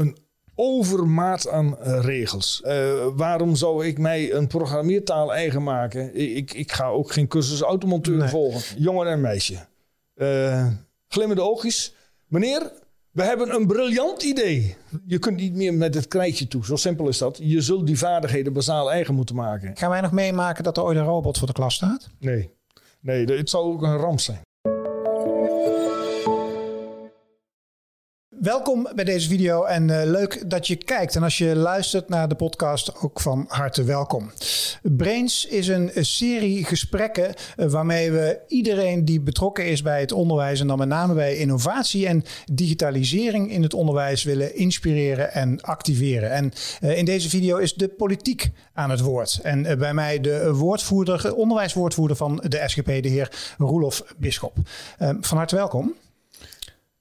een overmaat aan eh, regels. Eh, waarom zou ik mij een programmeertaal eigen maken? Ik, ik ga ook geen cursus automonteur Nee. volgen. Jongen en meisje. Eh glimmende oogjes. Meneer, we hebben een briljant idee. Je kunt niet meer met het krijtje toe. Zo simpel is dat. Je zult die vaardigheden bazaal eigen moeten maken. Gaan wij nog meemaken dat er ooit een robot voor de klas staat? Nee, nee het zou ook een ramp zijn. Welkom bij deze video en eh, leuk dat je kijkt. En als je luistert naar de podcast, ook van harte welkom. Brains is een serie gesprekken eh, waarmee we iedereen die betrokken is bij het onderwijs en dan met name bij innovatie en digitalisering in het onderwijs willen inspireren en activeren. En eh, in deze video is de politiek aan het woord. En bij mij de woordvoerder, onderwijswoordvoerder van de SGP, de heer Roelof Bisschop. Van harte welkom.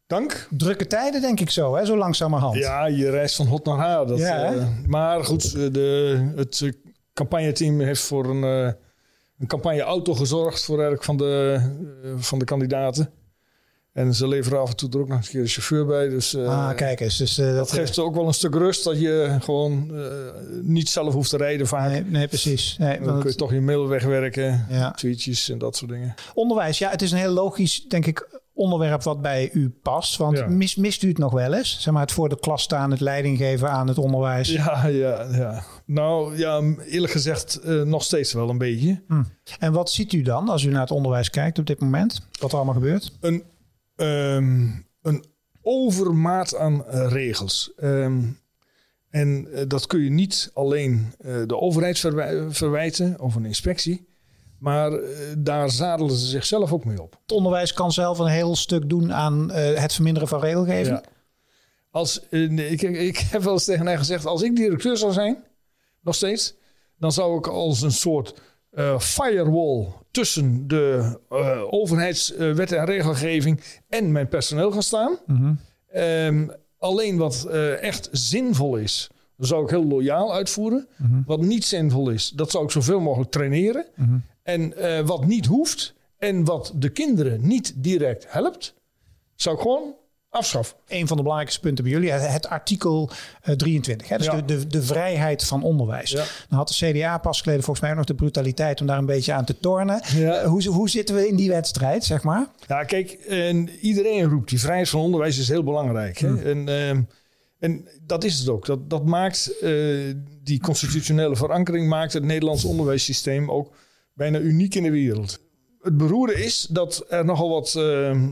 Dank. Drukke tijden, denk ik zo, hè? zo langzamerhand. Ja, je reist van hot naar haar. Dat, Ja, eh, maar goed, eh, de, het eh, campagneteam heeft voor een, eh, een campagneauto gezorgd voor eigenlijk van de, van de kandidaten. En ze leveren af en toe er ook nog eens een keer een chauffeur bij. Dus ah, kijk eens. Dus, dat dat geeft ook wel een stuk rust dat je gewoon niet zelf hoeft te rijden vaak. Nee, nee, precies. Nee, Dan want kun je toch je mail wegwerken, Ja. tweetjes en dat soort dingen. Onderwijs, ja, het is een heel logisch, denk ik, onderwerp wat bij u past. Want Ja. mis, mist u het nog wel eens? Zeg maar, het voor de klas staan, het leiding geven aan het onderwijs. Ja, ja, ja. Nou ja, eerlijk gezegd eh, nog steeds wel een beetje. Hm. En wat ziet u dan als u naar het onderwijs kijkt op dit moment? Wat er allemaal gebeurt? een, ehm, een overmaat aan eh, regels. Ehm, en eh, dat kun je niet alleen de overheid verwij- verwijten of een inspectie. Maar eh, daar zadelen ze zichzelf ook mee op. Het onderwijs kan zelf een heel stuk doen aan eh, het verminderen van regelgeving. Ja. Als, eh, ik, ik heb wel eens tegen mij gezegd: als ik directeur zou zijn, nog steeds, dan zou ik als een soort firewall tussen de overheidswet en regelgeving en mijn personeel gaan staan. Mhm. Ehm, alleen wat echt zinvol is, dat zou ik heel loyaal uitvoeren. Mhm. Wat niet zinvol is, dat zou ik zoveel mogelijk traineren. Mhm. En eh, wat niet hoeft en wat de kinderen niet direct helpt, zou ik gewoon afschaffen. Een van de belangrijkste punten bij jullie, het, artikel eh, 23. Hè? Dus Ja. de, de, de vrijheid van onderwijs. Ja. Dan had de CDA pas geleden volgens mij ook nog de brutaliteit om daar een beetje aan te tornen. Ja. Eh, hoe, hoe zitten we in die wedstrijd, zeg maar? Ja, kijk, en iedereen roept die vrijheid van onderwijs is heel belangrijk. Hè? En, ehm, en dat is het ook. Dat, dat maakt eh, die constitutionele verankering, maakt het Nederlands onderwijssysteem ook bijna uniek in de wereld. Het beroerde is dat er nogal wat ehm,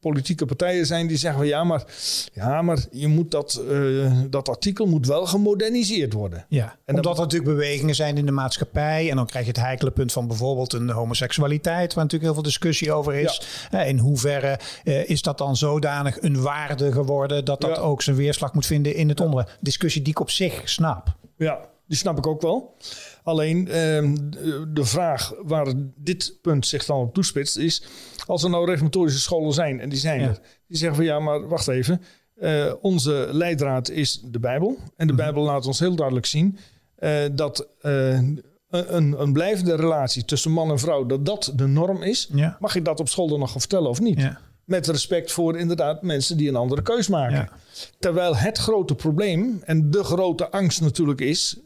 politieke partijen zijn die zeggen: van, ja, maar, ja, maar je moet dat, eh, dat artikel moet wel gemoderniseerd worden. Ja, En omdat dat- er natuurlijk bewegingen zijn in de maatschappij. En dan krijg je het heikele punt van bijvoorbeeld een homoseksualiteit, waar natuurlijk heel veel discussie over is. Eh, In hoeverre eh, is dat dan zodanig een waarde geworden dat dat Ja. ook zijn weerslag moet vinden in het onderwijs? Discussie die ik op zich snap. Ja, die snap ik ook wel. Alleen ehm, de- vraag waar dit punt zich dan op toespitst is... als er nou reformatorische scholen zijn, en die zijn Ja. er... die zeggen van ja, maar wacht even. eh, onze leidraad is de Bijbel. En de Mhm. Bijbel laat ons heel duidelijk zien... eh, dat eh, een, een blijvende relatie tussen man en vrouw... dat dat de norm is. Ja. Mag ik dat op school dan nog vertellen of niet? Ja. Met respect voor inderdaad mensen die een andere keus maken. Ja. Terwijl het grote probleem en de grote angst natuurlijk is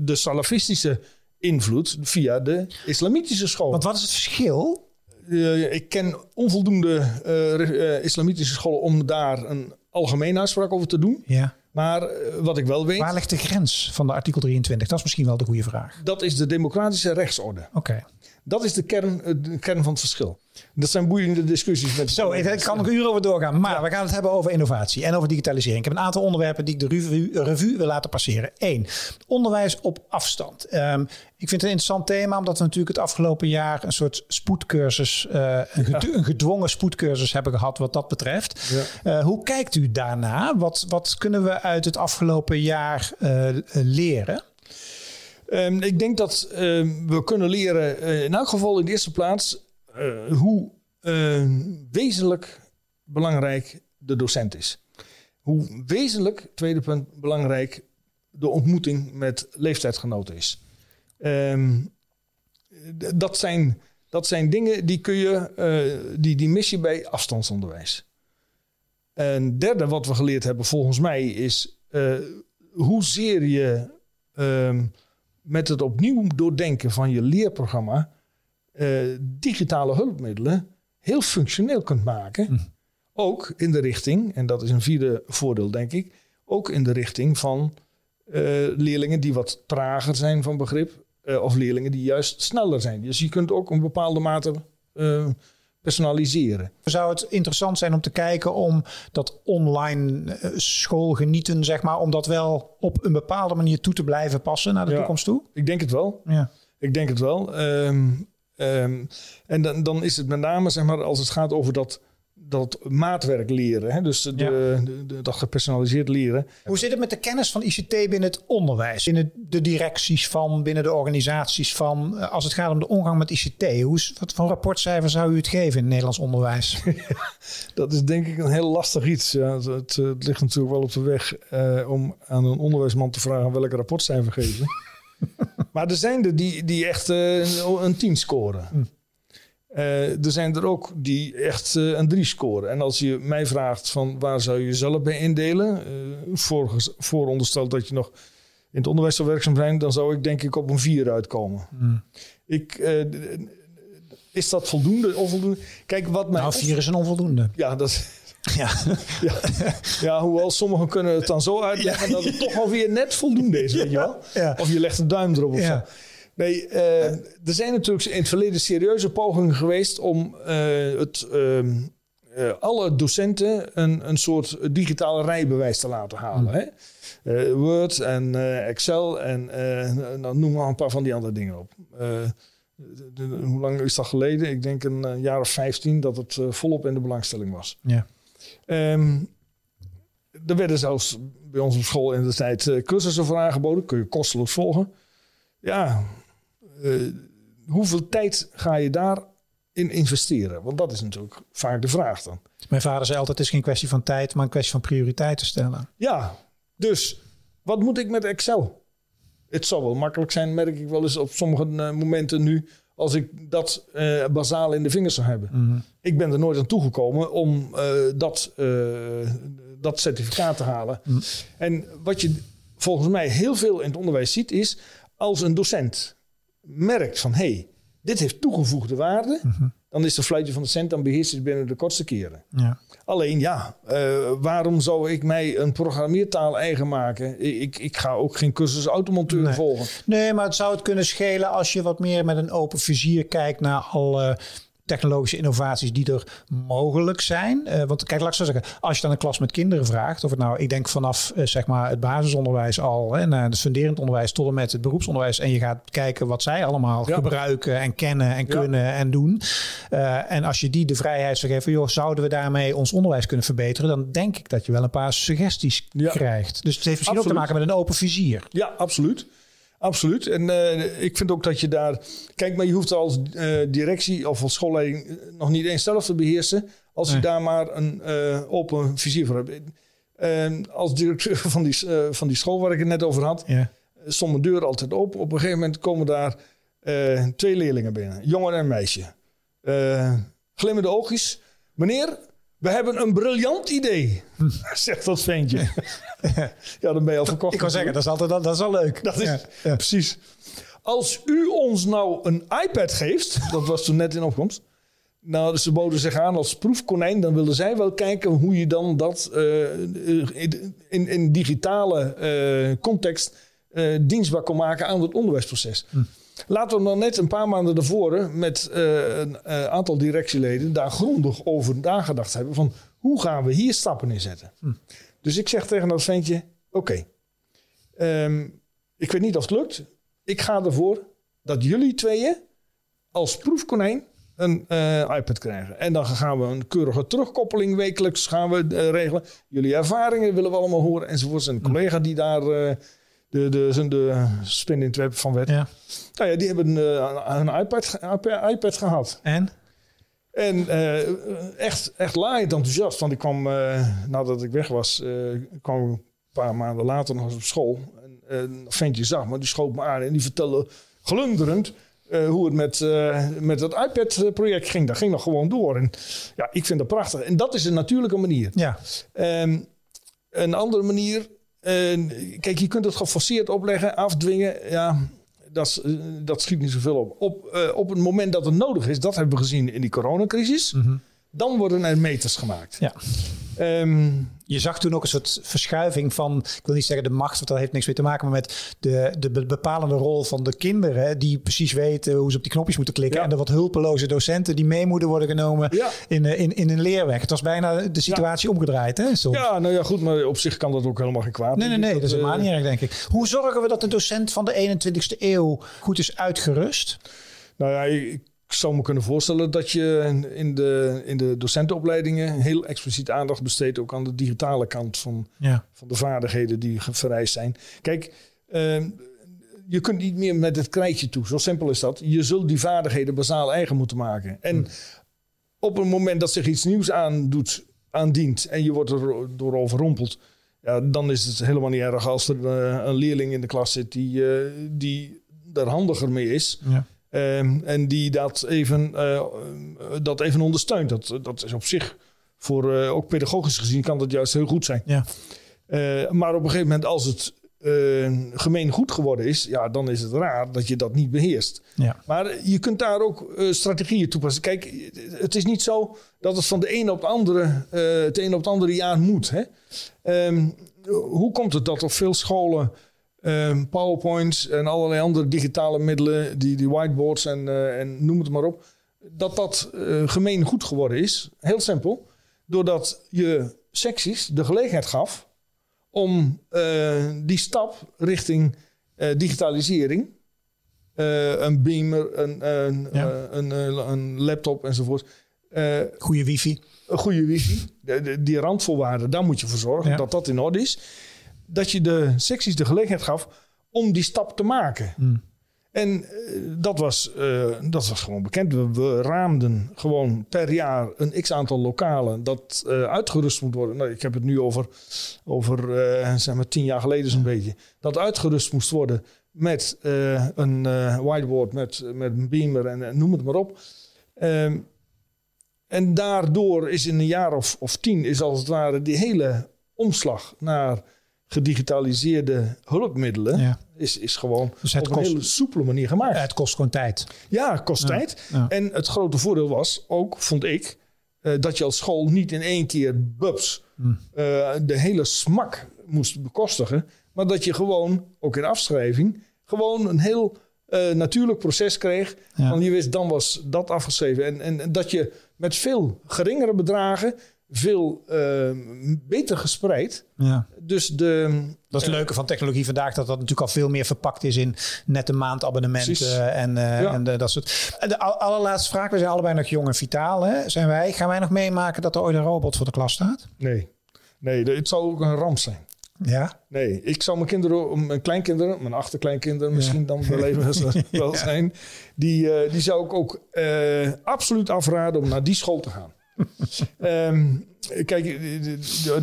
de salafistische invloed via de islamitische school. Want wat is het verschil? Eh, ik ken onvoldoende eh, eh, islamitische scholen om daar een algemene uitspraak over te doen. Ja. Maar eh, wat ik wel weet, Waar ligt de grens van de artikel 23? Dat is misschien wel de goede vraag. dat is de democratische rechtsorde. Oké. Dat is de kern, eh, de kern van het verschil. Dat zijn boeiende discussies. Met Zo, ik- kan ik uren over doorgaan. Maar we gaan het hebben over innovatie en over digitalisering. Ik heb een aantal onderwerpen die ik de revue, revue wil laten passeren. Eén, onderwijs op afstand. Ehm, ik vind het een interessant thema, omdat we natuurlijk het afgelopen jaar een soort spoedcursus, eh, een, gedwongen spoedcursus hebben gehad wat dat betreft. Eh, hoe kijkt u daarna? Wat, wat kunnen we uit het afgelopen jaar leren? Ehm, ik denk dat ehm, we kunnen leren, eh, in elk geval in de eerste plaats, eh, hoe eh, wezenlijk belangrijk de docent is. Hoe wezenlijk, tweede punt, belangrijk de ontmoeting met leeftijdsgenoten is. Ehm, dat, zijn, dat zijn dingen die kun je, eh, die, die mis je bij afstandsonderwijs. En derde wat we geleerd hebben volgens mij is hoezeer je ehm, met het opnieuw doordenken van je leerprogramma uh, digitale hulpmiddelen heel functioneel kunt maken. Hm. Ook in de richting, en dat is een vierde voordeel denk ik, ook in de richting van uh, leerlingen die wat trager zijn van begrip. of leerlingen die juist sneller zijn. Dus je kunt ook een bepaalde mate personaliseren. Zou het interessant zijn om te kijken om dat online eh, schoolgenieten, zeg maar, om dat wel op een bepaalde manier toe te blijven passen naar de toekomst toe? Ik denk het wel. Ja. Ik denk het wel. Ehm, ehm, en dan, dan is het met name, zeg maar, als het gaat over dat dat maatwerk leren. Hè? Dus de, de, dat gepersonaliseerd leren. Hoe zit het met de kennis van ICT binnen het onderwijs? Binnen de directies van, binnen de organisaties van, eh, als het gaat om de omgang met ICT. Hoe, wat voor rapportcijfer zou u het geven in het Nederlands onderwijs? dat is denk ik een heel lastig iets. Ja, het, het, ligt natuurlijk wel op de weg uh, om aan een onderwijsman te vragen welke rapportcijfer geven. maar er zijn er die, die echt uh, een 10 scoren. Hm. Uh, er zijn er ook die echt uh, een 3 scoren. En als je mij vraagt van waar zou je jezelf bij indelen, uh, voor, voorondersteld dat je nog in het onderwijs zou werkzaam zijn, dan zou ik denk ik op een 4 uitkomen. Hmm. Ik, is dat voldoende? Onvoldoende? Kijk, wat mij. Nou, 4 is een onvoldoende. Ja, dat. Ja. ja. ja, hoewel sommigen kunnen het dan zo uitleggen ja. dat het toch alweer net voldoende is, weet je wel? Of je legt een duim erop of zo. Nee, uh, er zijn natuurlijk in het verleden serieuze pogingen geweest om uh, het, uh, alle docenten een, een soort digitale rijbewijs te laten halen. Hmm. Hè? Word en Excel en nou, noem maar een paar van die andere dingen op. De, hoe lang is dat geleden? Ik denk een jaar of 15 dat het volop in de belangstelling was. Ja. Um, er werden zelfs bij ons op school in de tijd cursussen voor aangeboden. Kun je kostelijk volgen. Ja, uh, hoeveel tijd ga je daarin investeren? Want dat is natuurlijk vaak de vraag dan. Mijn vader zei altijd: het is geen kwestie van tijd, maar een kwestie van prioriteiten stellen. Ja, dus wat moet ik met Excel? Het zal wel makkelijk zijn, merk ik wel eens op sommige uh, momenten nu, als ik dat uh, bazaal in de vingers zou hebben. Mhm. Ik ben er nooit aan toegekomen om dat, dat certificaat te halen. Mhm. En wat je volgens mij heel veel in het onderwijs ziet, is als een docent merkt van hé, hey, dit heeft toegevoegde waarde, mhm. dan is de fluitje van de cent dan beheerst binnen de kortste keren. Ja. Alleen ja, uh, waarom zou ik mij een programmeertaal eigen maken? Ik, ik ga ook geen cursus automonteur volgen. Nee, maar het zou het kunnen schelen als je wat meer met een open vizier kijkt naar alle technologische innovaties die er mogelijk zijn. Uh, want kijk, laat ik zo zeggen, als je dan een klas met kinderen vraagt, of het nou, ik denk vanaf uh, zeg maar het basisonderwijs al, en het funderend onderwijs tot en met het beroepsonderwijs, en je gaat kijken wat zij allemaal gebruiken en kennen en kunnen en doen. Uh, en als je die de vrijheid zou geven, joh, zouden we daarmee ons onderwijs kunnen verbeteren, dan denk ik dat je wel een paar suggesties krijgt. Dus het heeft misschien ook te maken met een open vizier. Ja, absoluut. Absoluut. En uh, ik vind ook dat je daar. Kijk, maar je hoeft als uh, directie of als schoolleiding eh, nog niet eens zelf te beheersen. Als je daar maar een uh, open vizier voor hebt. Als directeur van die, van die school waar ik het net over had, ja. stond mijn deur altijd open. Op een gegeven moment komen daar twee leerlingen binnen, jongen en meisje. glimmende oogjes. Meneer, we hebben een briljant idee, zegt dat ventje. ja, dan ben je al verkocht. Ik kan zeggen, dat is altijd dat is al leuk. Dat is ja, precies. Als u ons nou een iPad geeft, dat was toen net in opkomst. Nou, dus ze boden zich aan als proefkonijn. Dan wilden zij wel kijken hoe je dan dat uh, in, in digitale uh, context uh, dienstbaar kon maken aan het onderwijsproces. Hm. Laten we dan net een paar maanden ervoor met uh, een uh, aantal directieleden daar grondig over nagedacht hebben van hoe gaan we hier stappen in zetten. Hm. Dus ik zeg tegen dat ventje, oké, okay, um, ik weet niet of het lukt. Ik ga ervoor dat jullie tweeën als proefkonijn een uh, iPad krijgen. En dan gaan we een keurige terugkoppeling wekelijks gaan we regelen. Jullie ervaringen willen we allemaal horen enzovoorts. En een collega die daar de, de, de spin in het web van werd. Ja. Nou ja, die hebben uh, een iPad, iPad gehad. En? En uh, echt, echt laaiend enthousiast. Want ik kwam, uh, nadat ik weg was, kwam een paar maanden later nog eens op school. En een ventje zag me, die schoot me aan en die vertelde glunderend... hoe het met, met het iPad-project ging. Dat ging nog gewoon door. En ja, ik vind dat prachtig. En dat is een natuurlijke manier. Ja. Ehm, een andere manier. Kijk, je kunt het geforceerd opleggen, afdwingen. Ja, dat, dat schiet niet zoveel op. Op, op het moment dat het nodig is, dat hebben we gezien in die coronacrisis. Mm Dan worden er meters gemaakt. Ja. Ehm, je zag toen ook een soort verschuiving van, ik wil niet zeggen de macht, want dat heeft niks mee te maken, maar met de, de bepalende rol van de kinderen, die precies weten hoe ze op die knopjes moeten klikken. En de wat hulpeloze docenten die mee moeten worden genomen in, eh, in, in een leerweg. Het was bijna de situatie omgedraaid. Hè, Ja, nou ja, goed, maar op zich kan dat ook helemaal geen kwaad. Nee, nee, nee, dat, is helemaal uh, niet erg, denk ik. Hoe zorgen we dat de docent van de 21ste eeuw goed is uitgerust? Nou ja, ik ik zou me kunnen voorstellen dat je in de, in de docentenopleidingen heel expliciet aandacht besteedt ook aan de digitale kant van, ja. van de vaardigheden die vereist zijn. Kijk, uh, je kunt niet meer met het krijtje toe. Zo simpel is dat. Je zult die vaardigheden bazaal eigen moeten maken. En hmm. op het moment dat zich iets nieuws aandoet, aandient en je wordt er door overrompeld, ja, dan is het helemaal niet erg als er uh, een leerling in de klas zit die, uh, die er handiger mee is. Ja. Um, en die dat even, uh, dat even ondersteunt. Dat, dat is op zich, voor, uh, ook pedagogisch gezien, kan dat juist heel goed zijn. Ja. Uh, maar op een gegeven moment, als het gemeen goed geworden is, ja, dan is het raar dat je dat niet beheerst. Ja. Maar je kunt daar ook strategieën toepassen. Kijk, het is niet zo dat het van de ene op de andere, het ene op het andere jaar moet. Hè? Um, hoe komt het dat op veel scholen Um, PowerPoints en allerlei andere digitale middelen, die, die whiteboards en, uh, en noem het maar op, dat dat uh, gemeen goed geworden is. Heel simpel. Doordat je secties de gelegenheid gaf om uh, die stap richting digitalisering, een beamer, een, een, ja. een, een, laptop enzovoort. goede wifi. Een goede wifi. De, de, die randvoorwaarden, daar moet je voor zorgen ja. dat dat in orde is dat je de secties de gelegenheid gaf om die stap te maken. Hmm. En uh, dat, was, uh, dat was gewoon bekend. We, we, raamden gewoon per jaar een x aantal lokalen dat uh, uitgerust moet worden. Nou, ik heb het nu over, over zeg maar tien jaar geleden zo'n beetje. Dat uitgerust moest worden met een whiteboard, met, met een beamer en noem het maar op. Ehm, en daardoor is in een jaar of, of tien is als het ware die hele omslag naar gedigitaliseerde hulpmiddelen ja. is, is gewoon dus op een hele soepele manier gemaakt. Het kost gewoon tijd. Ja, het kost Ja, tijd. ja. En het grote voordeel was ook, vond ik, eh, dat je als school niet in één keer bubs Hmm. eh, de hele smak moest bekostigen. Maar dat je gewoon, ook in afschrijving, gewoon een heel eh, natuurlijk proces kreeg. Want je wist, dan was dat afgeschreven. En, en, en dat je met veel geringere bedragen, veel eh, beter gespreid. Ja. Dus de, Dat is het leuke van technologie vandaag, dat dat natuurlijk al veel meer verpakt is in nette maandabonnementen Precies. en, eh, Ja. en de, dat soort. En De al- allerlaatste vraag, we zijn allebei nog jong en vitaal, hè? zijn wij. Gaan wij nog meemaken dat er ooit een robot voor de klas staat? Nee, nee, het zou ook een ramp zijn. Ja? Nee, ik zou mijn kinderen, mijn kleinkinderen, mijn achterkleinkinderen misschien dan wel even wel zijn, die, eh, die zou ik ook eh, absoluut afraden om naar die school te gaan. Ehm, kijk,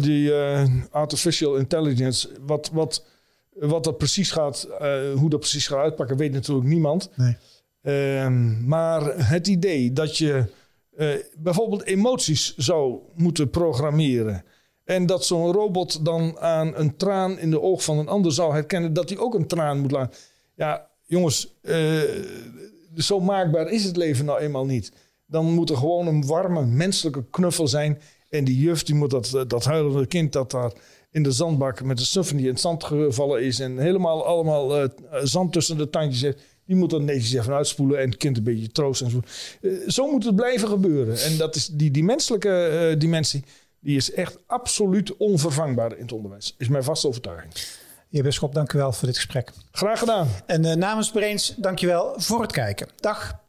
die, eh, artificial intelligence, wat, wat, wat dat precies gaat, eh, hoe dat precies gaat uitpakken, weet natuurlijk niemand. Nee. Ehm, maar het idee dat je eh, bijvoorbeeld emoties zou moeten programmeren. En dat zo'n robot dan aan een traan in de oog van een ander zou herkennen dat hij ook een traan moet laten. Ja, jongens, zo maakbaar is het leven nou eenmaal niet. Dan moet er gewoon een warme menselijke knuffel zijn. En die juf, die moet dat, dat huilende kind dat daar in de zandbak met de snuffen die in het zand gevallen is. En helemaal allemaal eh, zand tussen de tandjes heeft. Die moet dat netjes even uitspoelen en het kind een beetje troosten. En zo. Eh, zo moet het blijven gebeuren. En dat is die, die menselijke eh, dimensie, die is echt absoluut onvervangbaar in het onderwijs. Is mijn vaste overtuiging. Heer Bisschop, dank u wel voor dit gesprek. Graag gedaan. En namens Brains, dank je wel voor het kijken. Dag.